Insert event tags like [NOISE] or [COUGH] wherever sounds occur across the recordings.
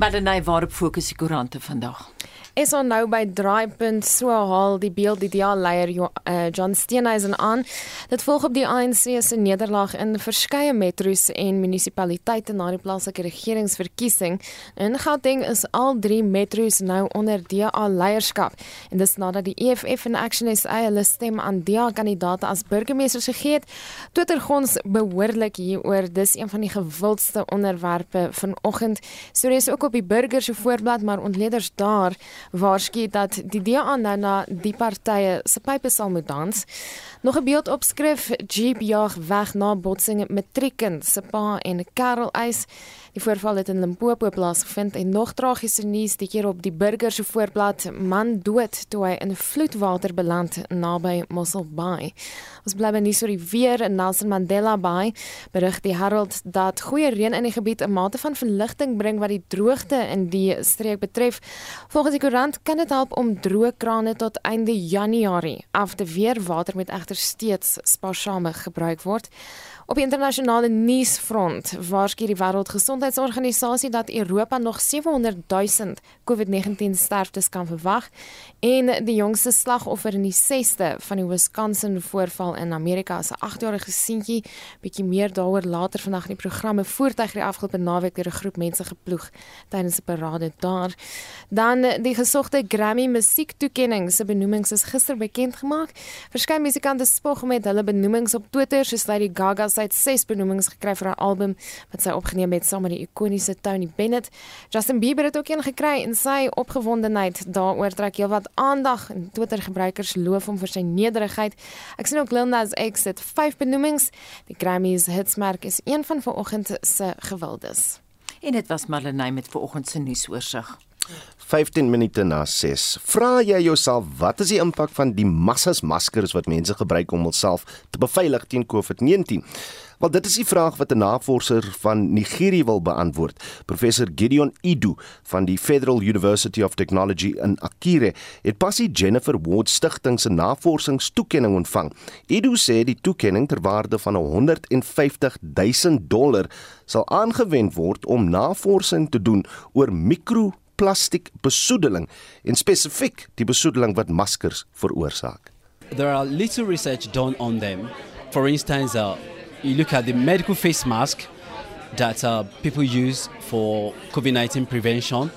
Maar dan hy waarop fokus die koerante vandag. Is on nou by draaipunt so haal die beeld die DA-leier uh, John Steenhuisen aan. Dit volg op die ANC se nederlaag in verskeie metro's en munisipaliteite na die plaaslike regeringsverkiesing. In Gauteng is al drie metro's nou onder DA-leierskap en dis nadat die EFF en Action SA hulle stem aan DA-kandidaate as burgemeesters gegee het. Twittergons behoorlik hieroor. Dis een van die gewildste onderwerpe vanoggend. Stories ook op die burger se voorblad, maar ontleeders daar waarsku dat die DA nou na die partye se pype sal moet dans. Nog 'n beeld opskrif Jeep jag weg na botsing met Trikken se pa en Karel Eis. Die voorval het in Limpopo plaasgevind en nog tragiese nuus die keer op die burger se voorblad man dood toe hy in vloedwater beland naby Mossel Bay. Ons bly by nuus oor die weer in Nelson Mandela Bay. Berig die Herald dat goeie reën in die gebied 'n mate van verligting bring wat die droogte in die streek betref. Volgens die koerant kan dit help om droë krane tot einde Januarie af te weer. Water moet egter steeds spaarsamig gebruik word. Op internasionale nuusfront waarsku die Wêreldgesondheidsorganisasie dat Europa nog 700 000 COVID-19 sterftes kan verwag en die jongste slagoffer in die 6ste van die Wisconsin voorval in Amerika is 'n 8-jarige seentjie. Bietjie meer daaroor later vandag in die programme voertuig die afgelope naweek deur 'n groep mense geploeg tydens 'n parade daar. Dan die gesogte Grammy musiektoekenning se benoemings is gister bekend gemaak. Verskeie musikante spog met hulle benoemings op Twitter soos Lady Gaga sy het 6 benoemings gekry vir haar album wat sy opgeneem het saam met die ikoniese Tony Bennett. Justin Bieber het ook een gekry en sy opgewondenheid daaroor trek heelwat aandag en Twitter gebruikers loof hom vir sy nederigheid. Ek sien ook Lil Nas X het 5 benoemings. Die Grammys hitsmerk is een van vanoggend se gewildes. En dit was Marlenae met vanoggend se nuusoorseig. 15 minute na 6. Vra jy jouself wat is die impak van die massas maskers wat mense gebruik om hulself te beveilig teen COVID-19? Wel dit is die vraag wat 'n navorser van Nigerië wil beantwoord. Professor Gideon Idu van die Federal University of Technology in Akure het pas die Jennifer Ward Stichting se navorsingstoekenning ontvang. Idu sê die toekenning ter waarde van 150 000 dollar sal aangewend word om navorsing te doen oor mikro plastiek besoedeling en spesifiek die besoedeling wat maskers veroorsaak. There are little research done on them. For instance, uh, you look at the medical face mask that uh, people use for COVID 19 prevention.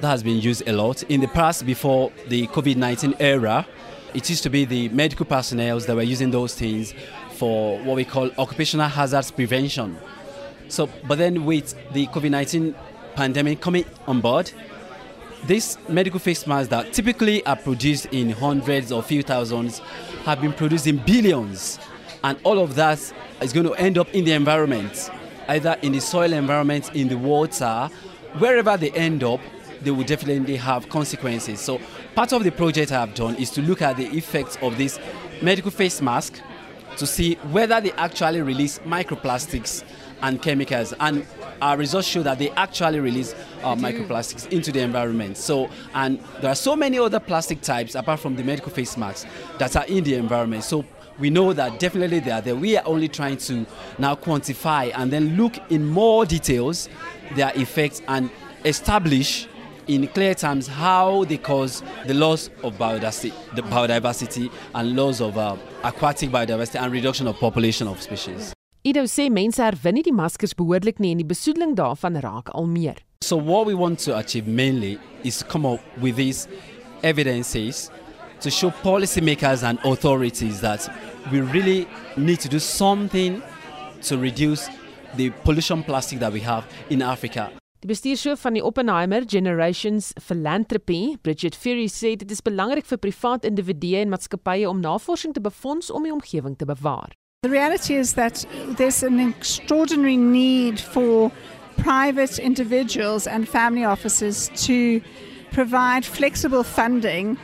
That has been used a lot. In the past, before the COVID 19 era, it used to be the medical personnel that were using those things for what we call occupational hazards prevention. So, but then with the COVID 19 pandemic coming on board, these medical face masks that typically are produced in hundreds or few thousands have been produced in billions. And all of that is going to end up in the environment, either in the soil environment, in the water, wherever they end up, they will definitely have consequences. So, part of the project I have done is to look at the effects of this medical face mask to see whether they actually release microplastics and chemicals. And our results show that they actually release uh, microplastics into the environment. So, and there are so many other plastic types apart from the medical face masks that are in the environment. So, we know that definitely they are there. We are only trying to now quantify and then look in more details their effects and establish in clear terms how they cause the loss of biodiversity, the biodiversity and loss of uh, aquatic biodiversity and reduction of population of species. Ido sê mense herwin nie die maskers behoorlik nie en die besoedeling daarvan raak al meer. So what we want to achieve mainly is to come up with these evidences to show policymakers and authorities that we really need to do something to reduce the pollution plastic that we have in Africa. Die bestuurshoof van die Oppenheimer Generations Philanthropy, Bridget Ferry sê dit is belangrik vir privaat individue en maatskappye om navorsing te befonds om die omgewing te bewaar. The reality is that there's an extraordinary need for private individuals and family offices to provide flexible funding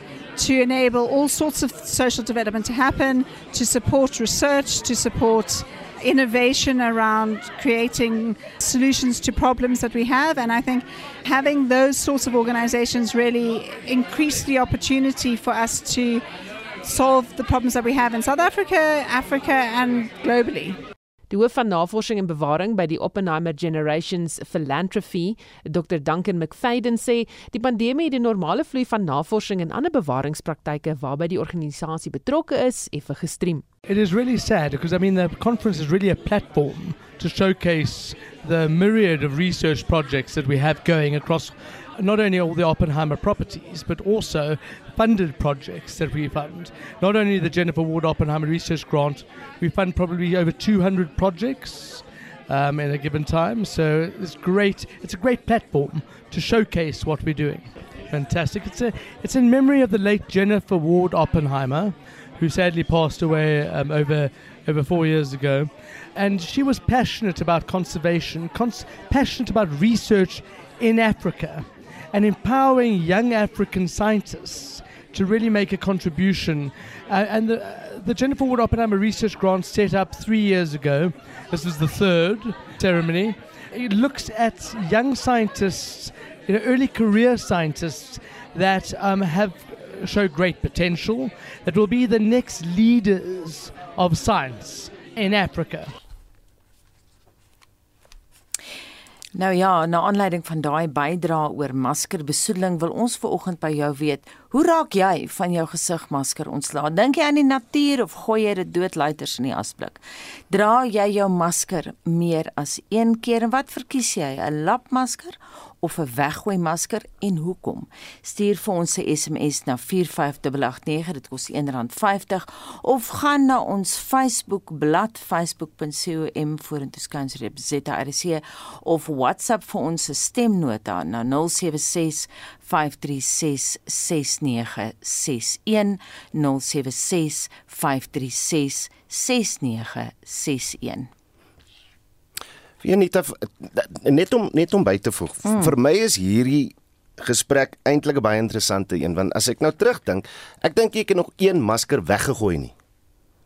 to enable all sorts of social development to happen, to support research, to support innovation around creating solutions to problems that we have. And I think having those sorts of organizations really increase the opportunity for us to solve the problems that we have in South Africa, Africa, and globally. Die hoof van navorsing en bewaring by die Oppenheimer Generations Philanthropy, Dr. Duncan McFadden sê, die pandemie het die normale vloei van navorsing en ander bewaringspraktyke waarby die organisasie betrokke is, effe gestrem. It is really sad because I mean the conference is really a platform to showcase the myriad of research projects that we have going across not only all the Oppenheimer properties, but also funded projects that we fund. Not only the Jennifer Ward Oppenheimer Research Grant, we fund probably over 200 projects um, in a given time. So it's great. It's a great platform to showcase what we're doing. Fantastic. It's a it's in memory of the late Jennifer Ward Oppenheimer, who sadly passed away um, over over four years ago. And she was passionate about conservation, cons- passionate about research in Africa and empowering young African scientists to really make a contribution. Uh, and the, uh, the Jennifer Wood Oppenheimer Research Grant set up three years ago. This was the third ceremony. It looks at young scientists, you know, early career scientists that um, have show great potential, that will be the next leaders of science in Africa. Nou ja, na aanleiding van daai bydrae oor maskerbesoedeling wil ons veraloggend by jou weet, hoe raak jy van jou gesigmasker ontslae? Dink jy aan die natuur of gooi jy dit doodluiters in die asblik? Dra jy jou masker meer as een keer en wat verkies jy, 'n lapmasker of 'n weggooi masker en hoekom? Stuur vir ons 'n SMS na 45889, dit kos R1.50 of gaan na ons Facebook bladsy facebook.com vorentoe skansreep ZRC of WhatsApp vir ons stemnota na 076 536 6961 076 536 6961 Wie net net om net om by te voeg. Mm. Vir my is hierdie gesprek eintlik 'n baie interessante een want as ek nou terugdink, ek dink ek het nog een masker weggegooi nie.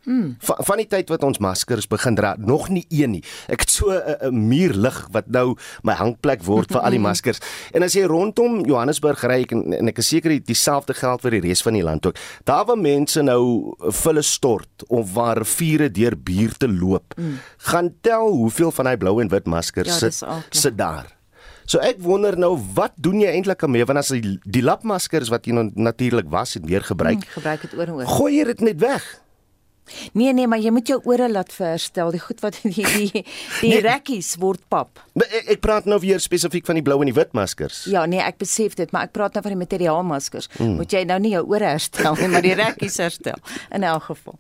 Mm. Van, van die tyd wat ons maskers begin dra, nog nie een nie. Ek het so 'n muur lig wat nou my hangplek word vir al die maskers. En as jy rondom Johannesburg ry en, en ek is seker dieselfde geld vir die res van die land ook. Daar waar mense nou vulle stort of waar vure deur buurte loop, mm. gaan tel hoeveel van hy blou en wit maskers ja, sit sit daar. So ek wonder nou wat doen jy eintlik daarmee want as die, die lapmaskers wat jy nou natuurlik was en weer gebruik, mm, gebruik dit oor en oor. Gooi jy dit net weg. Nee nee, maar jy moet jou ore laat verstel. Die goed wat [LAUGHS] die die die nee, rekkies word pap. Ek, ek praat nou weer spesifiek van die blou en die wit maskers. Ja, nee, ek besef dit, maar ek praat nou van die materiaalmaskers. Hmm. Moet jy nou nie jou ore herstel nie, maar die rekkies herstel in elk geval.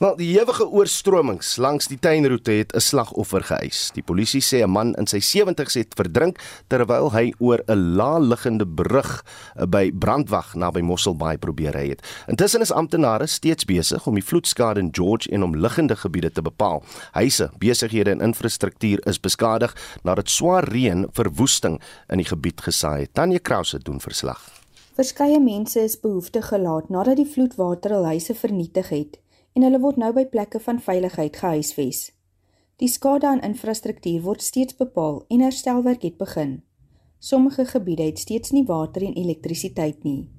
Wel, die ewige oorstromings langs die tuinroete het 'n slagoffer geëis. Die polisie sê 'n man in sy 70's het verdrink terwyl hy oor 'n laaliggende brug eh, by Brandwag naby Mosselbaai probeer ry het. Intussen is amptenare steeds besig om die vloedskade in George en omliggende gebiede te bepaal. Huise, besighede en infrastruktuur is beskadig nadat swaar reën verwoesting in die gebied gesaai het. Tanya Krause doen verslag. Verskeie mense is behoeftig gelaat nadat die vloedwater hul huise vernietig het en hulle word nou by plekke van veiligheid gehuisves. Die skade aan infrastruktuur word steeds bepaal en herstelwerk het begin. Sommige gebiede het steeds nie water en elektrisiteit nie.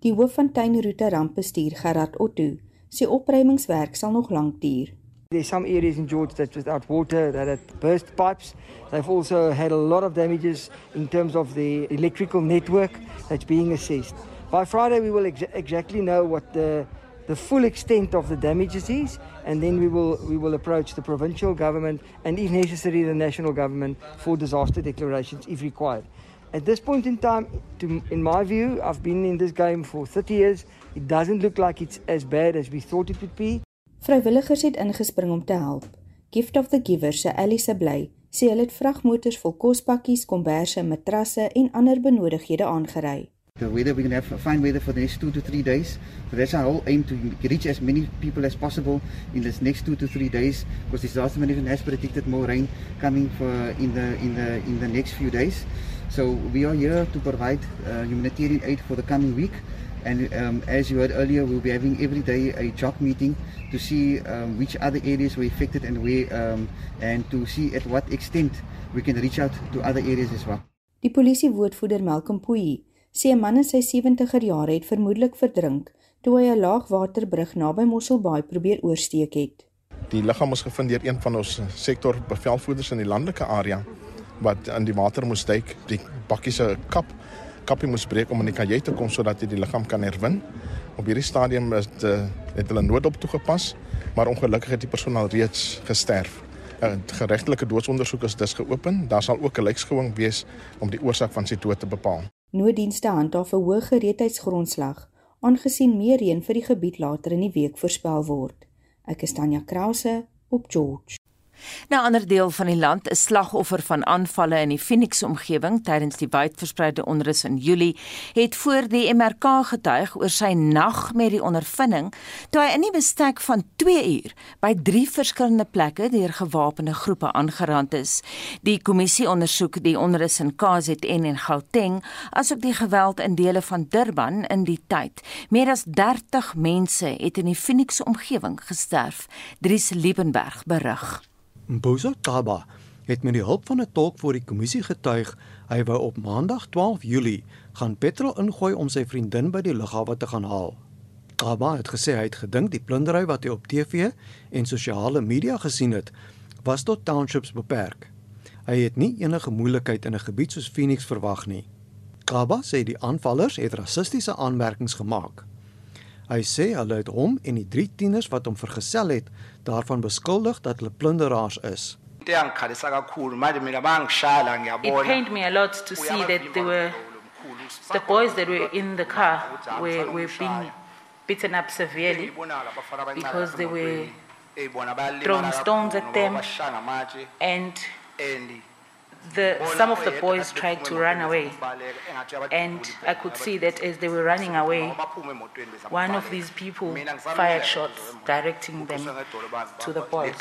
Die hoof van tuinroete rampbestuur Gerard Otto sê opruimingswerk sal nog lank duur. There's some areas in George that without water that had burst pipes. They've also had a lot of damages in terms of the electrical network that's being assessed. By Friday we will ex exactly know what the the full extent of the damages is, and then we will we will approach the provincial government and, if necessary, the national government for disaster declarations if required. At this point in time, to, in my view, I've been in this game for 30 years. It doesn't look like it's as bad as we thought it would be. Vrywilligers het ingespring om te help. Gift of the Givers se Elise bly sê hulle het vragmotors vol kospakkies, komberse, matrasse en ander benodighede aangery. The weather, we're going to have fine weather for the next two to three days. So that's our whole aim to reach as many people as possible in this next two to three days. Because disaster management has predicted more rain coming for in the in the in the next few days. So we are here to provide uh, humanitarian aid for the coming week. And um, as you heard earlier, we'll be having every day a job meeting to see um, which other areas were affected and where, um, and to see at what extent we can reach out to other areas as well. Die polisie woordvoerder Malcolm Puyi sê 'n man in sy 70er jare het vermoedelik verdrink toe hy 'n laagwaterbrug naby Mosselbaai probeer oorsteek het. Die liggaam is gevind deur een van ons sektor bevelvoerders in die landelike area wat in die water moes duik. Die bakkie se kap kappie moes breek om in die kajuit te kom sodat hy die liggaam kan herwin. Op hierdie stadium is uh, het hulle noodop toegepas, maar ongelukkig het die persoon al reeds gesterf. 'n Geregtelike doodsondersoek is dus geopen. Daar sal ook 'n lijksgewing wees om die oorsaak van sy dood te bepaal. Nooddienste handhaaf 'n hoë gereedheidsgrondslag aangesien meer reën vir die gebied later in die week voorspel word. Ek is Tanya Krause op George. 'n ander deel van die land is slagoffer van aanvalle in die Phoenix omgewing tydens die wydverspreide onrus in Julie, het voor die MRK getuig oor sy nag met die ondervinding toe hy in die bestek van 2 uur by 3 verskillende plekke deur gewapende groepe aangerand is. Die kommissie ondersoek die onrus in KZN en Gauteng, asook die geweld in dele van Durban in die tyd. Meer as 30 mense het in die Phoenix omgewing gesterf, Dries Liebenberg berig. Mbozo Taba het met die hulp van 'n tolk voor die kommissie getuig hy wou op Maandag 12 Julie gaan petrol ingooi om sy vriendin by die lughawe te gaan haal. Taba het gesê hy het gedink die plundering wat hy op TV en sosiale media gesien het, was tot townships beperk. Hy het nie enige moeilikheid in 'n gebied soos Phoenix verwag nie. Taba sê die aanvallers het rassistiese aanmerkings gemaak. Hy sê hulle het hom en die drie tieners wat hom vergesel het, daarvan beskuldig dat hulle plunderaars is. It pained me a lot to see that there were the boys that were in the car were, were being beaten up severely because they were throwing stones at them and the some of the boys tried to run away and i could see that as they were running away one of these people fired shots directing them to the boys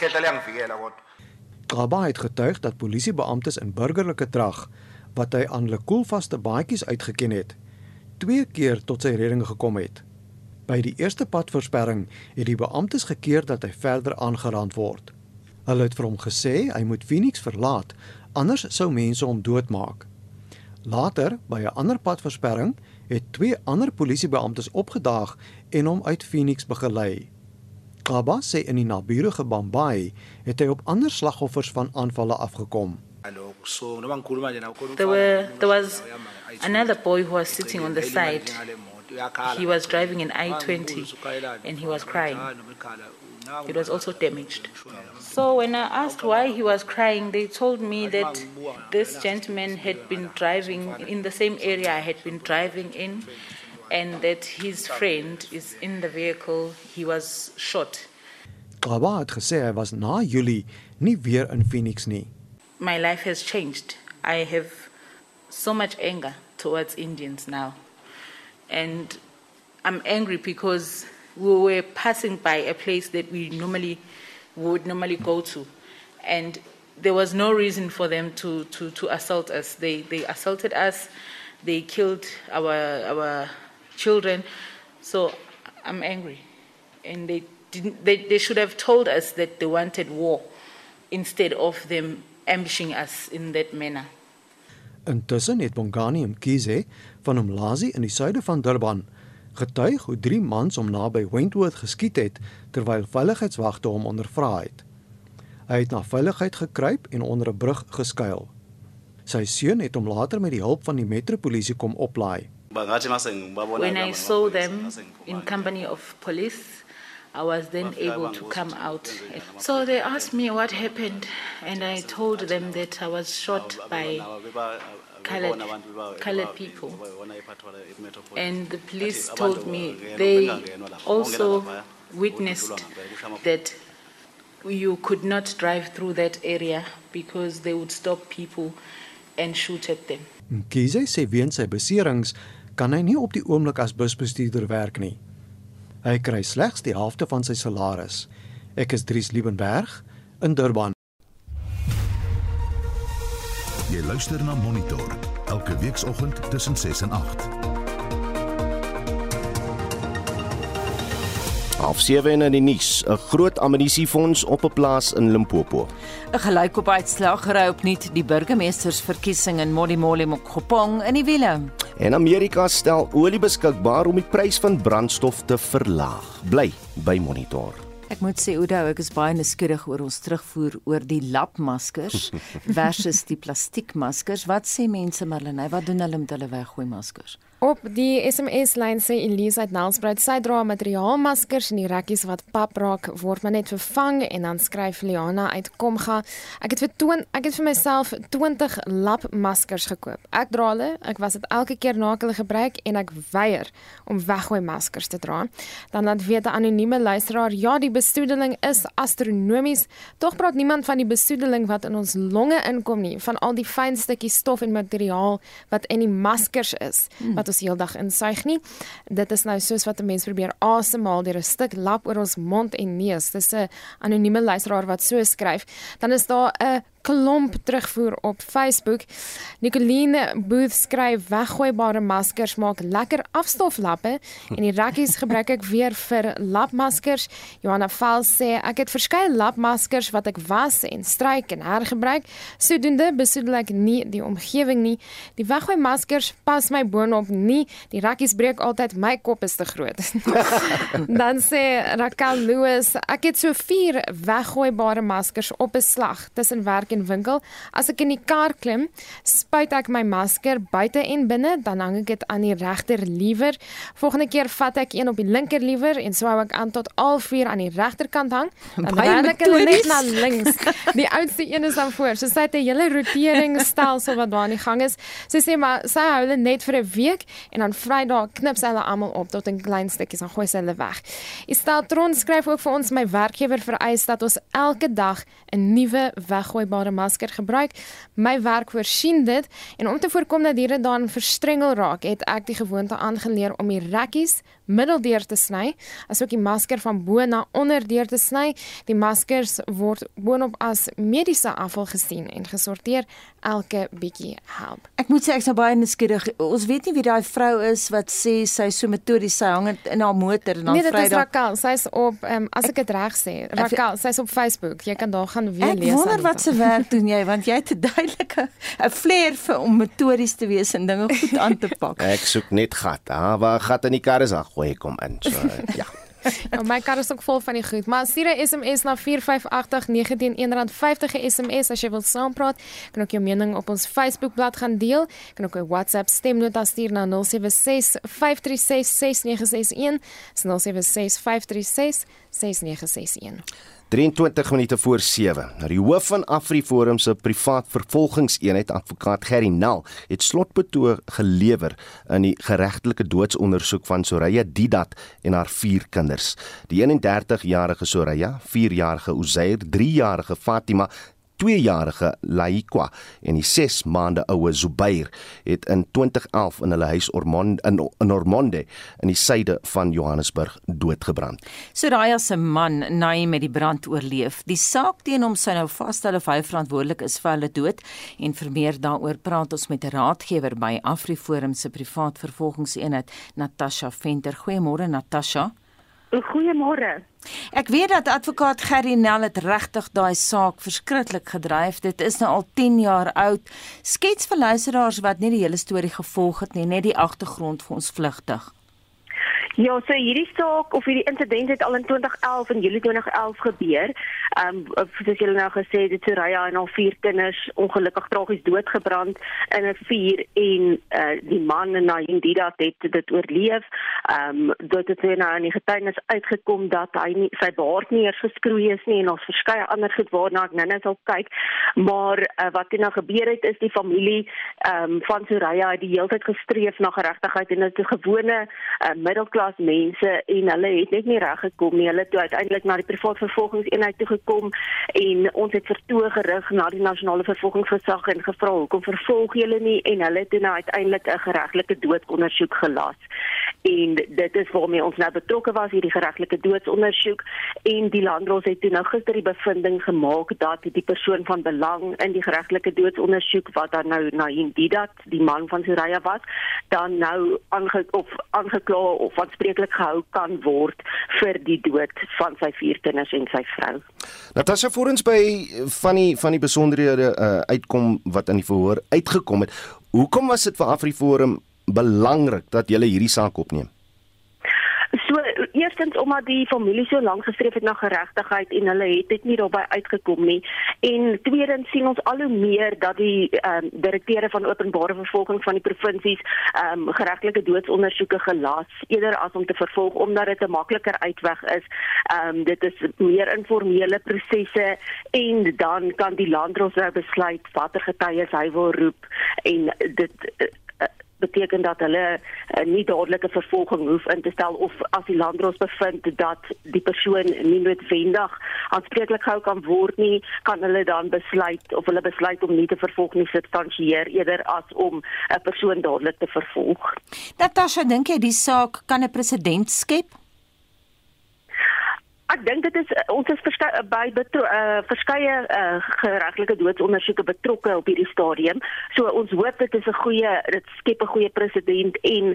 Graba het getuig dat polisiebeamptes in burgerlike drag wat hy aan hulle koelvaste baadjies uitgeken het, twee keer tot sy redding gekom het. By die eerste padversperring het die beamptes gekeer dat hy verder aangerand word. Hulle het vir hom gesê hy moet Phoenix verlaat anders sou mense hom doodmaak. Later, by 'n ander padversperring, het twee ander polisiebeamptes opgedaag en hom uit Phoenix begelei. Kaba sê in die naburige Bambai het hy op ander slagoffers van aanvalle afgekom. there were there was another boy who was sitting on the side he was driving an i20 and he was crying it was also damaged So when I asked why he was crying, they told me that this gentleman had been driving in the same area I had been driving in, and that his friend is in the vehicle. He was shot. Kawa het gesê hy was na Julie nie weer in Phoenix nie. My life has changed. I have so much anger towards Indians now. And I'm angry because we were passing by a place that we normally would normally go to. And there was no reason for them to, to, to assault us. They, they assaulted us, they killed our, our children. So I'm angry. And they, didn't, they, they should have told us that they wanted war instead of them ambushing us in that manner. Intussen het Bongani Mkhize van Umlazi in die suide van Durban getuig hoe drie mans hom naby Wentworth geskiet het terwyl veiligheidswagte hom ondervra het. Hy het na veiligheid gekruip en onder 'n brug geskuil. Sy seun het hom later met die hulp van die metropolisie kom oplaai. When I saw them in company of police, I was then able to come out. So they asked me what happened, and I told them that I was shot by colored, colored people. And the police told me they also witnessed that you could not drive through that area because they would stop people and shoot at them. Kiese sê weens sy beserings kan hy nie op die oomblik as busbestuurder werk nie. Hy kry slegs die helfte van sy salaris. Ek is Dries Liebenberg in Durban. Luister na Monitor elke weekoggend tussen 6 en 8. Half 7 in die nuus, 'n groot amnisiefonds op 'n plaas in Limpopo. 'n Gelykop uitslag ry opnuut die burgemeestersverkiesing in Modimolle Mokgopong in die wiele. En Amerika stel olie beskikbaar om die prys van brandstof te verlaag. Bly by Monitor. Ek moet sê Oudo, ek is baie nuuskierig oor ons terugvoer oor die lapmaskers [LAUGHS] versus die plastiekmaskers. Wat sê mense Marlenae? Wat doen hulle met hulle weggooi maskers? Op die SMS lyn sê Elise uit Nelspruit sy dra materiaalmaskers en die rekkies wat pap raak word maar net vervang en dan skryf Liana uit Komga ek het vir toon ek het vir myself 20 lapmaskers gekoop. Ek dra hulle, ek was dit elke keer na ek hulle gebruik en ek weier om weggooi maskers te dra. Dan laat weet 'n anonieme luisteraar ja die besoedeling is astronomies. Tog praat niemand van die besoedeling wat in ons longe inkom nie, van al die fyn stukkies stof en materiaal wat in die maskers is wat ons heeldag insuig nie. Dit is nou soos wat 'n mens probeer asemhaal deur 'n stuk lap oor ons mond en neus. Dis 'n anonieme luisteraar wat so skryf. Dan is daar 'n klomp terugvoer op Facebook. Nicoline Booth skryf weggooibare maskers maak lekker afstoflappe en die rekkies gebruik ek weer vir lapmaskers. Johanna Val sê ek het verskeie lapmaskers wat ek was en stryk en hergebruik. Sodoende besoedel ek nie die omgewing nie. Die weggooi maskers pas my boonop nie. Die rekkies breek altyd my kop is te groot. [LAUGHS] Dan sê Raquel Lewis ek het so 4 weggooibare maskers op 'n slag tussen werk en winkel. As ek in die kar klim, spuit ek my masker buite en binne, dan hang ek dit aan die regter liewer. Volgende keer vat ek een op die linker liewer en sou ek aan tot al vier aan die regterkant hang. Dan ry ek hulle net na links. Die oudste een is dan voor. So sy het 'n hele roteringsstelsel wat daar aan die gang is. Sy sê maar sy hou hulle net vir 'n week en dan Vrydag knip sy hulle almal op tot in klein stukkies en gooi sy hulle weg. Isteltron skryf ook vir ons my werkgewer vereis dat ons elke dag 'n nuwe weggooibare masker gebruik. My werk voorsien dit en om te voorkom dat diere dan verstrengel raak, het ek die gewoonte aangeleer om die rekkies middeldeur te sny, asook die masker van bo na onder deur te sny. Die maskers word boonop as mediese afval gesien en gesorteer. Elke bietjie help. Ek moet sê ek's nou baie nuuskierig. Ons weet nie wie daai vrou is wat sê sy is so metodies, sy hang in haar motor en dan Nee, dit is Vrydag. Raquel. Sy's op um, as ek dit reg sê, Raquel, sy's op Facebook. Jy kan daar gaan weer Ek lees. wonder Anita. wat se werk doen jy want jy het 'n duidelike 'n flair vir om metodies te wees en dinge goed aan te pak. [LAUGHS] Ek soek net gat. Ah, waar gat in die kar is, ag, gooi kom in. So [LAUGHS] ja. Ja, my kar is ook vol van die goed. Maar stuur 'n SMS na 45891 R50 'n SMS as jy wil saampraat. Kan ook jou mening op ons Facebookblad gaan deel. Kan ook 'n WhatsApp stemnota stuur na 076 536 6961. 076 536 6961. 23 minute voor 7. Nou die hoof van AfriForum se privaat vervolgingseenheid, advokaat Gerry Nel, het slotbetoog gelewer in die geregtelike doodsondersoek van Soraya Didat en haar vier kinders. Die 31-jarige Soraya, 4-jarige Uzair, 3-jarige Fatima 2-jarige Laikwa en die 6 maande oue Zubair het in 2011 in hulle huis Ormond in, in Ormonde in die suide van Johannesburg doodgebrand. Soraya se man Naim het die brand oorleef. Die saak teen hom sou nou vasstel of hy verantwoordelik is vir hulle dood en vir meer daaroor praat ons met 'n raadgewer by AfriForum se privaat vervolgingseenheid Natasha Venter. Goeiemôre Natasha. Goeiemôre. Ek weet dat advokaat Gerry Nel het regtig daai saak verskriklik gedryf. Dit is nou al 10 jaar oud. Skets vir luisteraars wat nie die hele storie gevolg het nie, net die agtergrond vir ons vlugtig. Ja, so hierdie saak of hierdie insident het al in 2011 in Julie 2011 gebeur. Ehm um, soos julle nou gesê het, het Soraya en haar vier kinders ongelukkig tragies doodgebrand in 'n vuur en uh, die man en Naim Didat het dit oorleef. Ehm um, dit het weer nou in die getuienis uitgekom dat hy nie sy baard nie eers geskroei is nie en ons verskeie ander goed waarna ek nou-nou sal kyk. Maar uh, wat het nou gebeur het is die familie ehm um, van Soraya het die hele tyd gestreef na geregtigheid en dit is 'n gewone uh, middelklas mense en hulle het net nie reg gekom nie. Hulle toe uiteindelik na die privaat vervolgingseenheid toe gekom en ons het vertoog gerig na die nasionale vervolgingsgesag en gevra hoekom vervolg julle nie en hulle het nou uiteindelik 'n geregtelike doodondersoek gelas. En dit is waarmee ons nou betrokke was hierdie geregtelike doodsondersoek en die landdros het toe nou gister die bevinding gemaak dat die persoon van belang in die geregtelike doodsondersoek wat dan nou Naim Didat, die man van Soraya was, dan nou aange of aangekla of aanspreeklik gehou kan word vir die dood van sy vier kinders en sy vrou. Natasha voor ons by van die van die besonderhede uh, uitkom wat in die verhoor uitgekom het. Hoekom was dit vir AfriForum belangrik dat julle hierdie saak opneem? Eerstens omdat die familie so lank gestreef het na geregtigheid en hulle het dit nie daarbey uitgekom nie. En tweedens sien ons al hoe meer dat die ehm um, direkteure van openbare vervolging van die provinsies ehm um, geregtelike doodsondersoeke gelas eerder as om te vervolg omdat dit 'n makliker uitweg is. Ehm um, dit is meer informele prosesse en dan kan die landdros nou besluit watter getuies hy wil roep en dit beteken dat hulle uh, nie dadelike vervolging hoef in te stel of as die landdros bevind dat die persoon nie noodwendig aanspreeklik gehou kan word nie, kan hulle dan besluit of hulle besluit om nie te vervolg nie substansieer eerder as om 'n persoon dadelik te vervolg. Natasha, dink jy die saak kan 'n presedent skep? Ek dink dit is ons is verskeie by uh, verskeie uh, geregtelike doodsondersoeke betrokke op hierdie stadium. So ons hoop dit is 'n goeie dit skep 'n goeie presedent en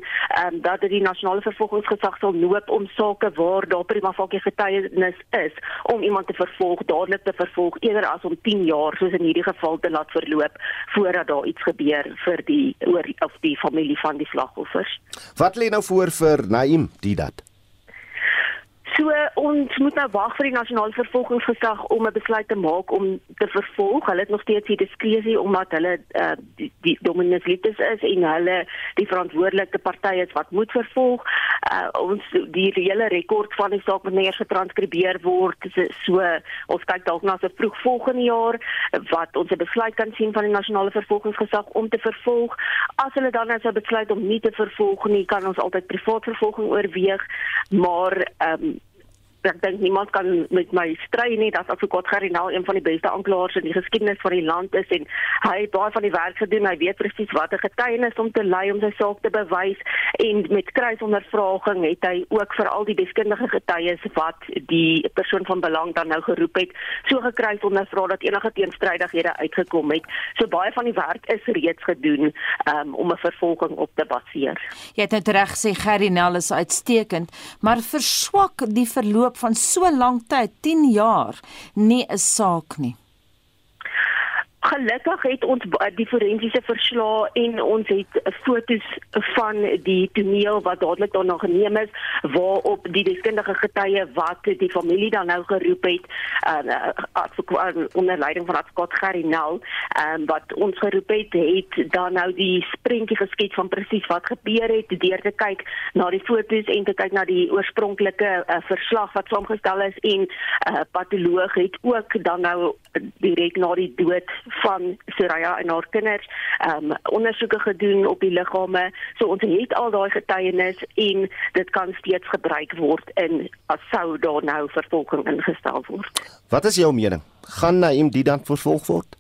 um, dat dit die nasionale vervolgingsgesag sal loop om sake waar daar prima facie getuienis is om iemand te vervolg, dadelik te vervolg eerder as om 10 jaar soos in hierdie geval te laat verloop voordat daar iets gebeur vir die oor of die familie van die slagoffers. Wat lê nou voor vir Naim Didat? So ons moet nou wag vir die nasionale vervolgingsgesag om 'n besluit te maak om te vervolg. Hulle het nog steeds die diskresie omdat hulle uh, die, die dominus litis is en hulle die verantwoordelike party is wat moet vervolg. Uh, ons die hele rekord van die saak moet eers getranskribeer word. So ons kyk dalk na se vroeg volgende jaar wat ons 'n besluit kan sien van die nasionale vervolgingsgesag om te vervolg. As hulle dan nou sou besluit om nie te vervolg nie, kan ons altyd privaat vervolging oorweeg, maar um, ek dink niemand kan met my stry nie. Dat advokaat Garinal een van die beste aanklaers in die geskiedenis van die land is en hy het baie van die werk gedoen. Hy weet presies wat 'n getuienis om te lei om sy saak te bewys en met kruisondervraging het hy ook vir al die deskundige getuies wat die persoon van belang dan nou geroep het so gekruis ondervra dat enige teenstrydighede uitgekom het. So baie van die werk is reeds gedoen um, om 'n vervolging op te baseer. Jy het net reg sê Garinal is uitstekend maar verswak die verloop van so lank tyd, 10 jaar, nie 'n saak nie. Gelukkig het ons die forensiese verslae en ons het fotos van die toneel wat dadelik daarna geneem is waarop die deskundige getuie wat die familie dan nou geroep het uh, onder leiding van advokaat Gary Nel um, wat ons geroep het het dan nou die prentjie geskets van presies wat gebeur het deur te kyk na die fotos en te kyk na die oorspronklike uh, verslag wat saamgestel is en uh, patoloog het ook dan nou direk na die dood van Soraya en haar kinders ehm um, ondersoeke gedoen op die liggame. So ons het al daai getuienis en dit kan steeds gebruik word in as sou daar nou vervolging ingestel word. Wat is jou mening? Gaan Naim die dan vervolg word?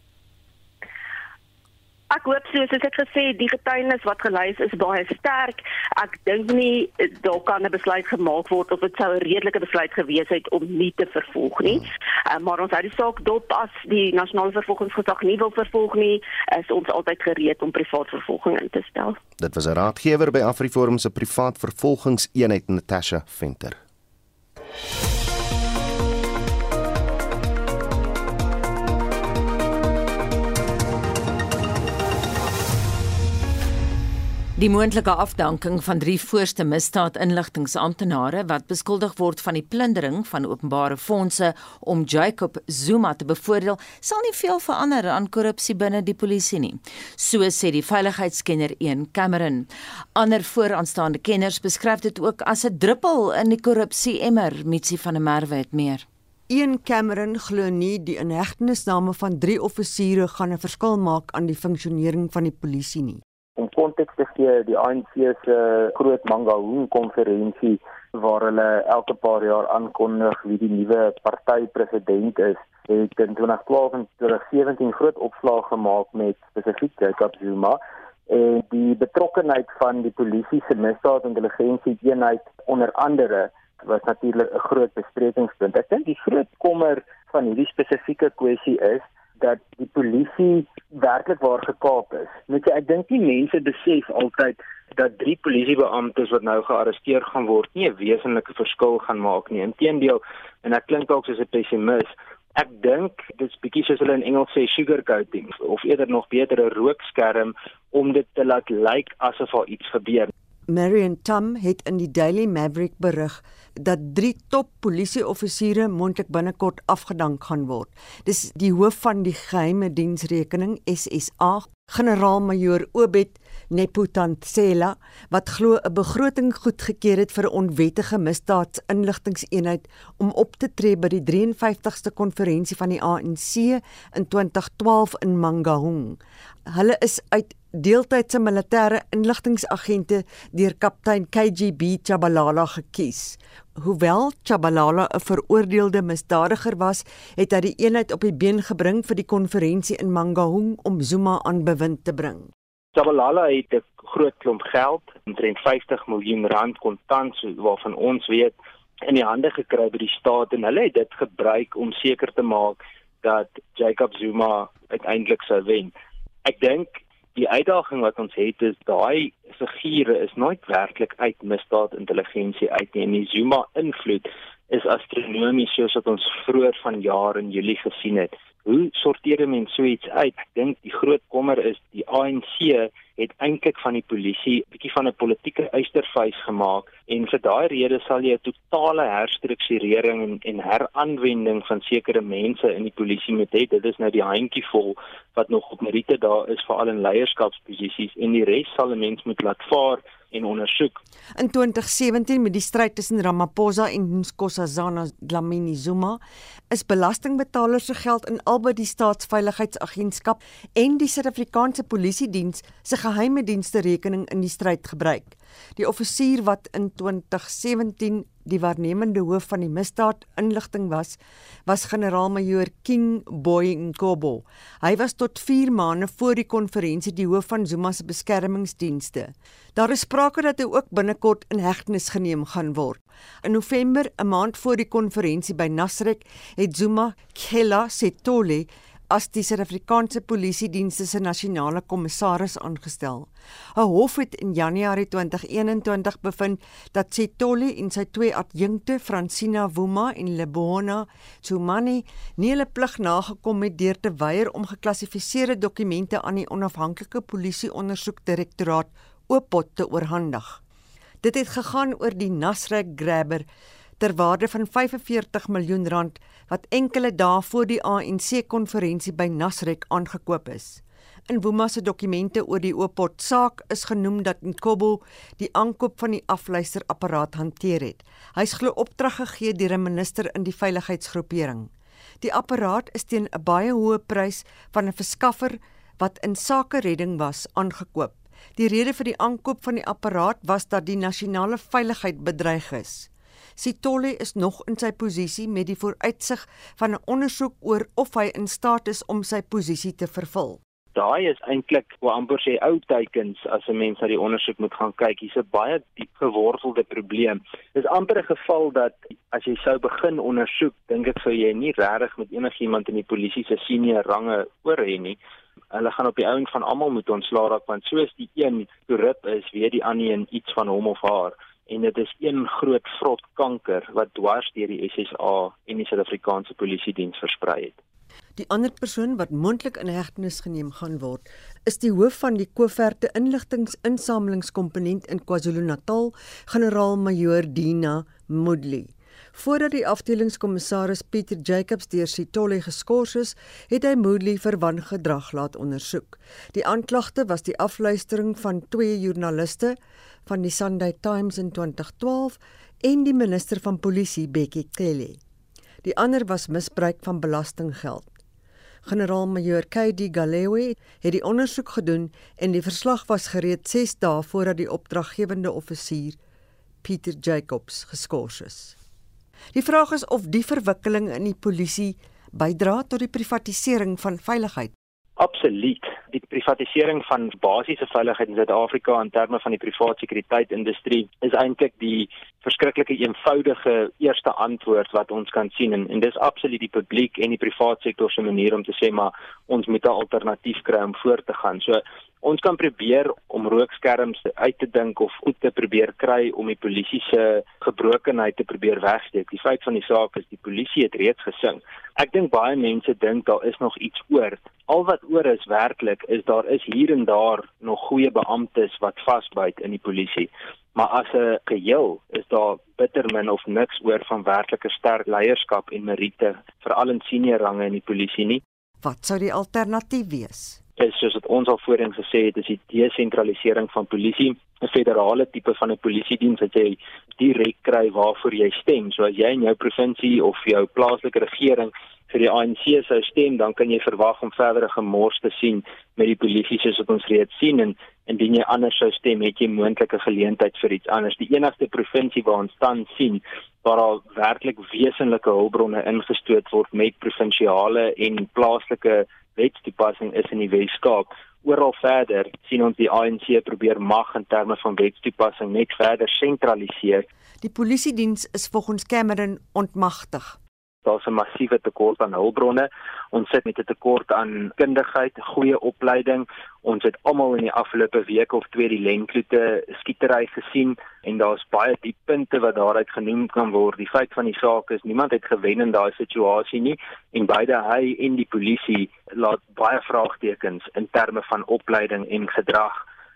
Ek hoop so soos ek gesê die getuienis wat gelys is baie sterk. Ek dink nie daar kan 'n besluit gemaak word of dit sou 'n redelike besluit gewees het om nie te vervolg nie. Uh, maar ons hou die saak dop as die nasionale vervolgingsgesag nie wil vervolg nie, is ons altyd gereed om privaat vervolging in te stel. Dit was 'n raadgewer by Afriforum se privaat vervolgingseenheid Natasha Venter. Die moontlike afdanking van drie voorste misdaad-inligtingsamptenare wat beskuldig word van die plundering van openbare fondse om Jacob Zuma te bevoordeel, sal nie veel verander aan korrupsie binne die polisie nie. So sê die veiligheidskenner 1 Cameron. Ander vooraanstaande kenners beskryf dit ook as 'n druppel in die korrupsie-emmer, Mitsi van der Merwe het meer. Ian Cameron glo nie die inhegtenisname van drie offisiere gaan 'n verskil maak aan die funksionering van die polisie nie konteks te gee, die ANC se groot Mangaung konferensie waar hulle elke paar jaar aankondig wie die nuwe partypresident is, het in 2012 en 2017 groot opslag gemaak met spesifiek Jacob Zuma en die betrokkenheid van die polisie se misdaadintelligensie eenheid onder andere was natuurlik 'n groot besprekingspunt. Ek dink die groot kommer van hierdie spesifieke kwessie is dat die polisie werklik waar gekaap is. Net ek dink die mense besef altyd dat drie polisiebeamptes wat nou gearresteer gaan word nie 'n wesenlike verskil gaan maak nie. Inteendeel, en ek klink dalk soos 'n pessimis, ek dink dit's bietjie soos hulle in Engels sê sugarcoating of eerder nog beter 'n rookskerm om dit te laat lyk asof daar iets gebeur. Marion Tum het in die Daily Maverick berig dat 3 top polisieoffisiere moontlik binnekort afgedank gaan word. Dis die hoof van die geheime diensrekening SSA, generaal-majoor Obed Nepotantsela wat glo 'n begroting goedgekeur het vir 'n onwettige misdaadsinligtingseenheid om op te tree by die 53ste konferensie van die ANC in 2012 in Mangaung. Hulle is uit deeltydse militêre inligtingagente deur kaptein KGB Chabalala gekies. Hoewel Chabalala 'n veroordeelde misdadiger was, het hy die eenheid op die been gebring vir die konferensie in Mangaung om Zuma aan bewind te bring. Chabalala het 'n groot klomp geld, omtrent 50 miljoen rand kontant waarvan ons weet in die hande gekry by die staat en hulle het dit gebruik om seker te maak dat Jacob Zuma uiteindelik sou wen. Ek dink die uitdaging wat ons het is daai figure is nooit werklik uit misdaad intelligensie uit nie en die Zuma invloed is astronomies soos wat ons vroeër van jaar in Julie gesien het. Hoe sorteer 'n mens so iets uit? Ek dink die groot kommer is die ANC het eintlik van die polisie bietjie van 'n politieke uistervuis gemaak en vir daai rede sal jy 'n totale herstrukturering en, en heraanwending van sekere mense in die polisie moet hê. Dit is nou die handjievol wat nog op meriete daar is veral in leierskapsposisies en die res sal 'n mens moet laat vaar en ondersoek. In 2017 met die stryd tussen Ramaphosa en Nkosazana Dlamini Zuma is belastingbetalers se geld in albei die staatsveiligheidsagentskap en die Suid-Afrikaanse Polisie Diens se geheime dienste rekening in die stryd gebruik. Die offisier wat in 2017 die waarnemende hoof van die misdaad inligting was, was generaal-majoor King Boy Nkobo. Hy was tot 4 maande voor die konferensie die hoof van Zuma se beskermingsdienste. Daar is sprake dat hy ook binnekort in hegtenis geneem gaan word. In November, 'n maand voor die konferensie by Nasrek, het Zuma Kela Setole as die Suid-Afrikaanse Polisie Dienste se nasionale kommissaris aangestel. 'n Hof het in Januarie 2021 bevind dat Setoli en sy twee adjunkte, Francina Wuma en Lebona Tsumani, nie hulle plig nagekom het deur te weier om geklassifiseerde dokumente aan die onafhanklike polisie ondersoekdirektoraat Oopot te oorhandig. Dit het gegaan oor die Nasrek Grabber ter waarde van 45 miljoen rand wat enkele dae voor die ANC konferensie by Nasrek aangekoop is. In Wuma se dokumente oor die Oopot saak is genoem dat Nkobo die aankoop van die afluisterapparaat hanteer het. Hy's glo opdrag gegee deur 'n minister in die veiligheidsgroepering. Die apparaat is teen 'n baie hoë prys van 'n verskaffer wat in sake redding was aangekoop. Die rede vir die aankoop van die apparaat was dat die nasionale veiligheid bedreig is. Sitolle is nog in sy posisie met die vooruitsig van 'n ondersoek oor of hy in staat is om sy posisie te vervul. Daai is eintlik hoe amper sê ou teikens as 'n mens na die ondersoek moet gaan kyk. Hier's 'n baie diep gewortelde probleem. Dis amper 'n geval dat as jy sou begin ondersoek, dink ek sou jy nie regtig met enigiemand in die polisie se senior range oor hê nie. Hulle gaan op die ouend van almal moet ontslaa raak want soos die een korrup is, weet die ander een iets van hom of haar en dit is een groot vrot kanker wat dwars deur die SSA en die Suid-Afrikaanse Polisie diens versprei het. Die ander persoon wat moontlik in hegtenis geneem gaan word, is die hoof van die Koeverte Inligtingsinsamelingskomponent in KwaZulu-Natal, generaal-majoor Dina Mudli. Voordat die afdelingskommissaris Pieter Jacobs deur Sitolle geskort is, het hy Moodley vir wangedrag laat ondersoek. Die aanklagte was die afluistering van twee joernaliste van die Sunday Times in 2012 en die minister van polisie Bekkie Cele. Die ander was misbruik van belastinggeld. Generaal-majoor KD Galewe het die ondersoek gedoen en die verslag was gereed 6 dae voordat die opdraggewende offisier Pieter Jacobs geskort is. Die vraag is of die verwikkeling in die polisie bydra tot die privatisering van veiligheid. Absoluut. Die privatisering van basiese veiligheid in Suid-Afrika in terme van die private sekuriteit-industrie is eintlik die verskriklike eenvoudige eerste antwoord wat ons kan sien en, en dis absoluut die publiek en die private sektor se manier om te sê maar ons moet 'n alternatief kry om voort te gaan. So ons kan probeer om rookskerms uit te dink of goed te probeer kry om die polisie se gebrokenheid te probeer wegsteek. Die feit van die saak is die polisie het reeds gesing. Ek dink baie mense dink daar is nog iets oor. Al wat oor is werklik is daar is hier en daar nog goeie beamptes wat vasbyt in die polisie maar as 'n geheel is daar bitter min of niks oor van werklike sterk leierskap en meriete veral in senior range in die polisie nie. Wat sou die alternatief wees? Is soos wat ons al voorheen gesê het, is die desentralisering van polisie 'n federale tipe van 'n polisiediens wat jy direk kry waarvoor jy stem. So as jy in jou provinsie of jou plaaslike regering vir die ANC sou stem, dan kan jy verwag om verdere gemors te sien met die polisie soos wat ons reeds sien en indien jy anders sou stem, het jy moontlike geleentheid vir iets anders. Die enigste provinsie waar ons tans sien waar daar werklik wesenlike hulpbronne ingestoot word met provinsiale en plaaslike wetstoepassing is in die Wes-Kaap oral verder sien ons die ANC probeer mag in terme van wetstoepassing net verder sentraliseer. Die polisiediens is volgens Cameron ontmagtig daar's 'n massiewe tekort aan hulpbronne. Ons sit met 'n tekort aan kundigheid, goeie opleiding. Ons het almal in die afgelope week of twee die Lenkloete skietery gesien en daar's baie diep punte wat daaruit genoem kan word. Die feit van die saak is niemand het gewen in daai situasie nie en beide hy en die polisie laat baie vraagtekens in terme van opleiding en gedrag.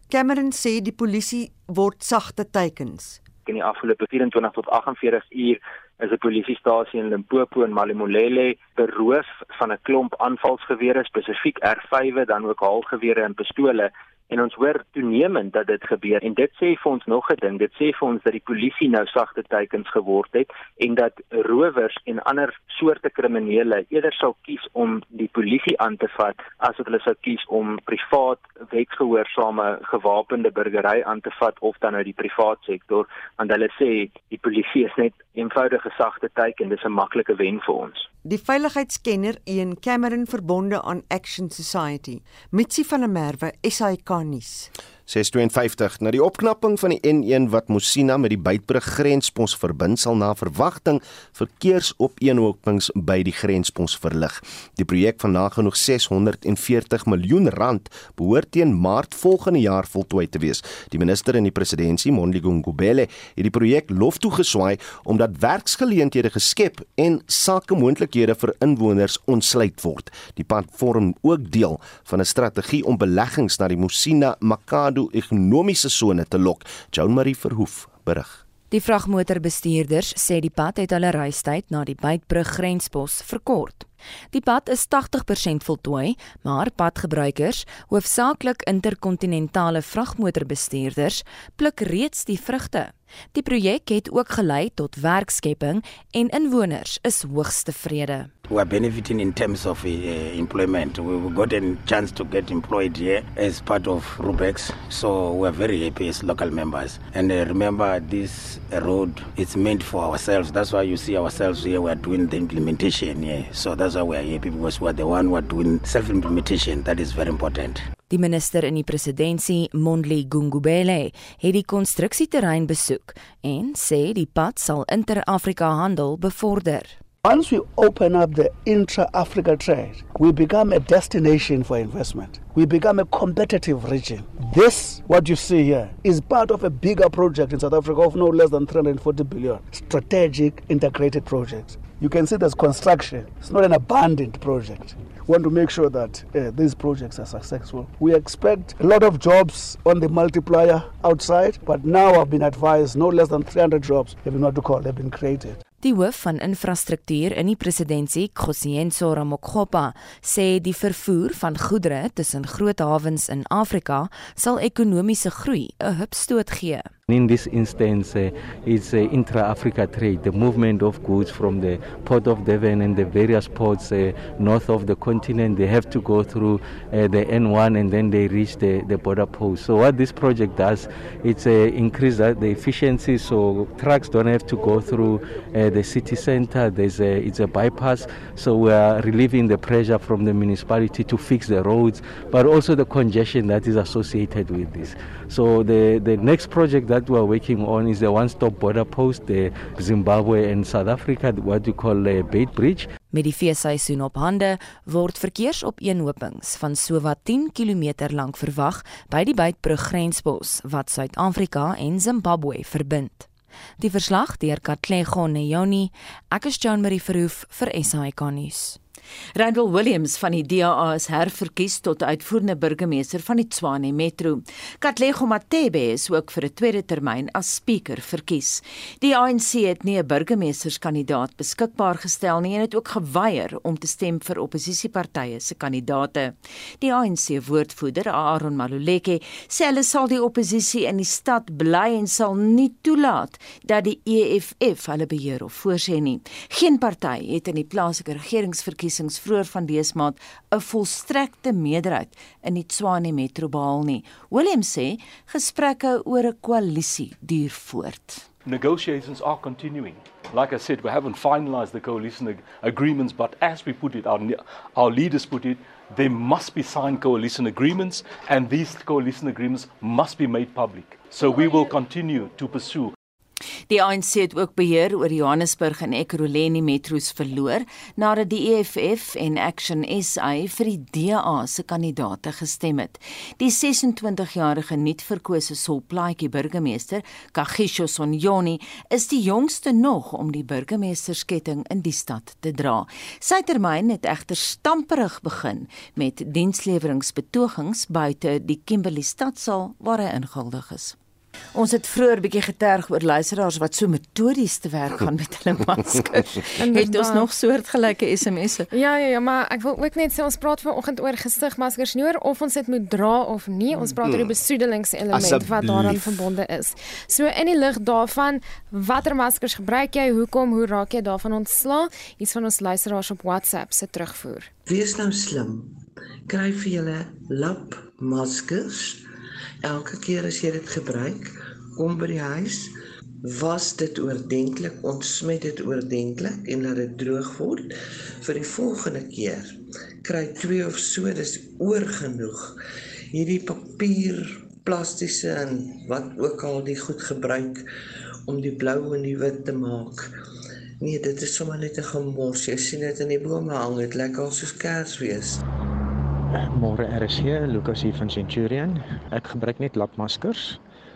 Cameron sê die polisie word sagte teikens. In die afgelope 24 tot 48 uur is 'n polisiestasie in Limpopo en Malimolele beroof van 'n klomp aanvalsgewere, spesifiek R5, dan ook haalgewere en pistole en ons hoor toenemend dat dit gebeur en dit sê vir ons nog 'n ding dit sê vir ons dat die polisie nou sagte teikens geword het en dat rowers en ander soorte kriminele eerder sal kies om die polisie aan te vat as wat hulle sou kies om privaat wetgehoorsame gewapende burgery aan te vat of dan nou die privaat sektor want hulle sê die polisie is net eenvoudige sagte teiken dis 'n maklike wen vir ons Die veiligheidskenner Ian Cameron verbonde aan Action Society. Mitsi van der Merwe, SAK nuus. 652 na die opknapping van die N1 wat Mosina met die Beitbrug grenspos verbind sal na verwagting verkeersopeenhopings by die grenspos verlig. Die projek van nagenoeg 640 miljoen rand behoort teen Maart volgende jaar voltooi te wees. Die minister in die presidentskap, Mondli Ngubele, het die projek lof toegeswaai omdat werksgeleenthede geskep en sakemoontlikhede vir inwoners ontsluit word. Die pad vorm ook deel van 'n strategie om beleggings na die Mosina Makado Kado ekonomiese sone te lok. Joan Marie Verhoef berig. Die vragmotorbestuurders sê die pad het hulle reistyd na die Beitbrug grenspos verkort. Die pad is 80% voltooi, maar padgebruikers, hoofsaaklik interkontinentale vragmotorbestuurders, pluk reeds die vrugte. Die projek het ook gelei tot werkskepping en inwoners is hoogs tevrede. We are benefiting in terms of uh, employment. We got a chance to get employed here as part of Rubex, so we are very happy as local members. And uh, remember, this road is meant for ourselves. That's why you see ourselves here. We are doing the implementation here, so that's why we are happy because we are the one who are doing self-implementation. That is very important. Die minister in die presidentskap, Mondli Gungubele, het die konstruksieterrein besoek en sê die pad sal inter-Afrika handel bevorder. Once we open up the intra-Africa trade, we become a destination for investment. We become a competitive region. This, what you see here, is part of a bigger project in South Africa of no less than 340 billion. Strategic integrated project. You can see there's construction. It's not an abandoned project. We want to make sure that uh, these projects are successful. We expect a lot of jobs on the multiplier outside, but now I've been advised no less than 300 jobs have been what to call have been created. Die hoof van infrastruktuur in die presidentskap, Khosienso Ramokgopa, sê die vervoer van goedere tussen groot hawens in Afrika sal ekonomiese groei 'n hupstoot gee. In this instance, uh, it's uh, intra-Africa trade, the movement of goods from the port of Devon and the various ports uh, north of the continent. They have to go through uh, the N1 and then they reach the, the border post. So what this project does, it's uh, increase the efficiency so trucks don't have to go through uh, the city center. There's a, it's a bypass, so we are relieving the pressure from the municipality to fix the roads, but also the congestion that is associated with this. So the, the next project that we are working on is the one-stop border post, the Zimbabwe and South Africa, what we call a Bait Bridge. Met die feesseisoen op hande word verkeersopeenhopings van sowat 10 km lank verwag by die Beitbrug grenspos wat Suid-Afrika en Zimbabwe verbind. Die verslag deur Katlego Neyoni, ek is Jean Marie Verhoef vir SAK nuus. Randall Williams van die DA is herverkies tot uitvoerende burgemeester van die Tshwane Metro. Katlego Matebe is ook vir 'n tweede termyn as spreker verkies. Die ANC het nie 'n burgemeesterskandidaat beskikbaar gestel nie en het ook geweier om te stem vir oppositiepartye se kandidaate. Die ANC woordvoerder Aaron Maluleke sê hulle sal die oppositie in die stad bly en sal nie toelaat dat die EFF hulle beheer of voorsien nie. Geen party het in die plaaslike regeringsverkiesing verkiesings vroeër van dese maand 'n volstrekte meerderheid in die Tshwane Metro behaal nie. Willem sê gesprekke oor 'n koalisie duur voort. Negotiations are continuing. Like I said, we haven't finalized the coalition ag agreements, but as we put it, our, our leaders put it, there must be signed coalition agreements, and these coalition agreements must be made public. So we will continue to pursue Die ANC het ook beheer oor Johannesburg en Ekurhuleni metro's verloor nadat die EFF en Action SA vir die DA se kandidaate gestem het. Die 26-jarige nuutverkose Solplaatjie burgemeester, Kagisho Sonjoni, is die jongste nog om die burgemeestersketting in die stad te dra. Sy termyn het egter stamperig begin met diensleweringsbetogings buite die Kimberley stadsaal waar hy ingehuldig is. Ons het vroeër bietjie geterg oor luisteraars wat so metodies te werk gaan met hulle [LAUGHS] maskers. het ons nog soortgelyke SMS'e? Ja ja ja, maar ek wil ook net sê ons praat vanoggend oor gestigmaskers nie oor of ons dit moet dra of nie. Ons praat oor die hmm. besoedelingselement wat daaraan verbonde is. So in die lig daarvan, watter maskers gebruik jy? Hoekom? Hoe raak jy daarvan ontslaa? Iets van ons luisteraars op WhatsApp se terugvoer. Wees nou slim. Kry vir julle lap maskers elke keer as jy dit gebruik, kom by die huis, was dit oordentlik, ontsmet dit oordentlik en laat dit droog word vir die volgende keer. Kry 2 of so, dis oorgenoeg. Hierdie papier, plastiese en wat ook al die goed gebruik om die blou en die wit te maak. Nee, dit is sommer net 'n gemors. Jy sien dit in die bome hang, dit lyk al soos Kersfees. Môre RC Lucas hier van Centurion. Ek gebruik net lapmaskers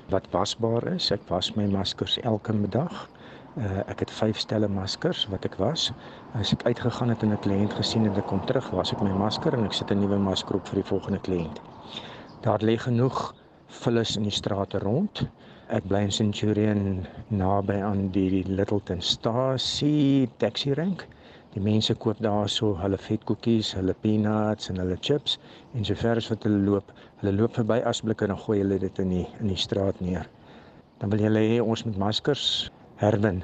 wat wasbaar is. Ek was my maskers elke middag. Uh, ek het 5 stelle maskers wat ek was. As ek uitgegaan het en 'n kliënt gesien het en ek kom terug, was ek my masker en ek sit 'n nuwe masker op vir die volgende kliënt. Daar lê genoeg vullis in die strate rond. Ek bly in Centurion naby aan die Littleton Stasie taxi rank. Die mense koop daarso hulle vetkoekies, hulle peanuts en hulle chips en sover as wat hulle loop, hulle loop verby asblikke en dan gooi hulle dit in die in die straat neer. Dan wil hulle hê ons moet maskers herwin.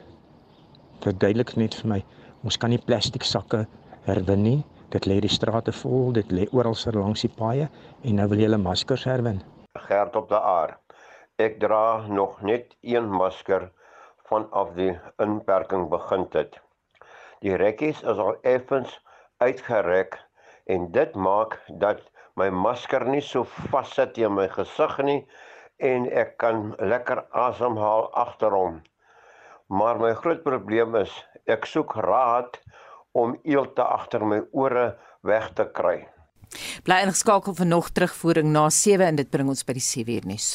Verduidelik net vir my, ons kan nie plastiek sakke herwin nie. Dit lê die strate vol, dit lê oral langs die paaie en nou wil hulle maskers herwin. Gerd op die aar. Ek dra nog net een masker vanaf die inperking begin het. Die rekkies is al effens uitgerek en dit maak dat my masker nie so vassit in my gesig nie en ek kan lekker asemhaal agterom. Maar my groot probleem is ek soek raad om eelte agter my ore weg te kry. Bly ingeskakel vir nog terugvoering na 7 en dit bring ons by die 7 uur nuus.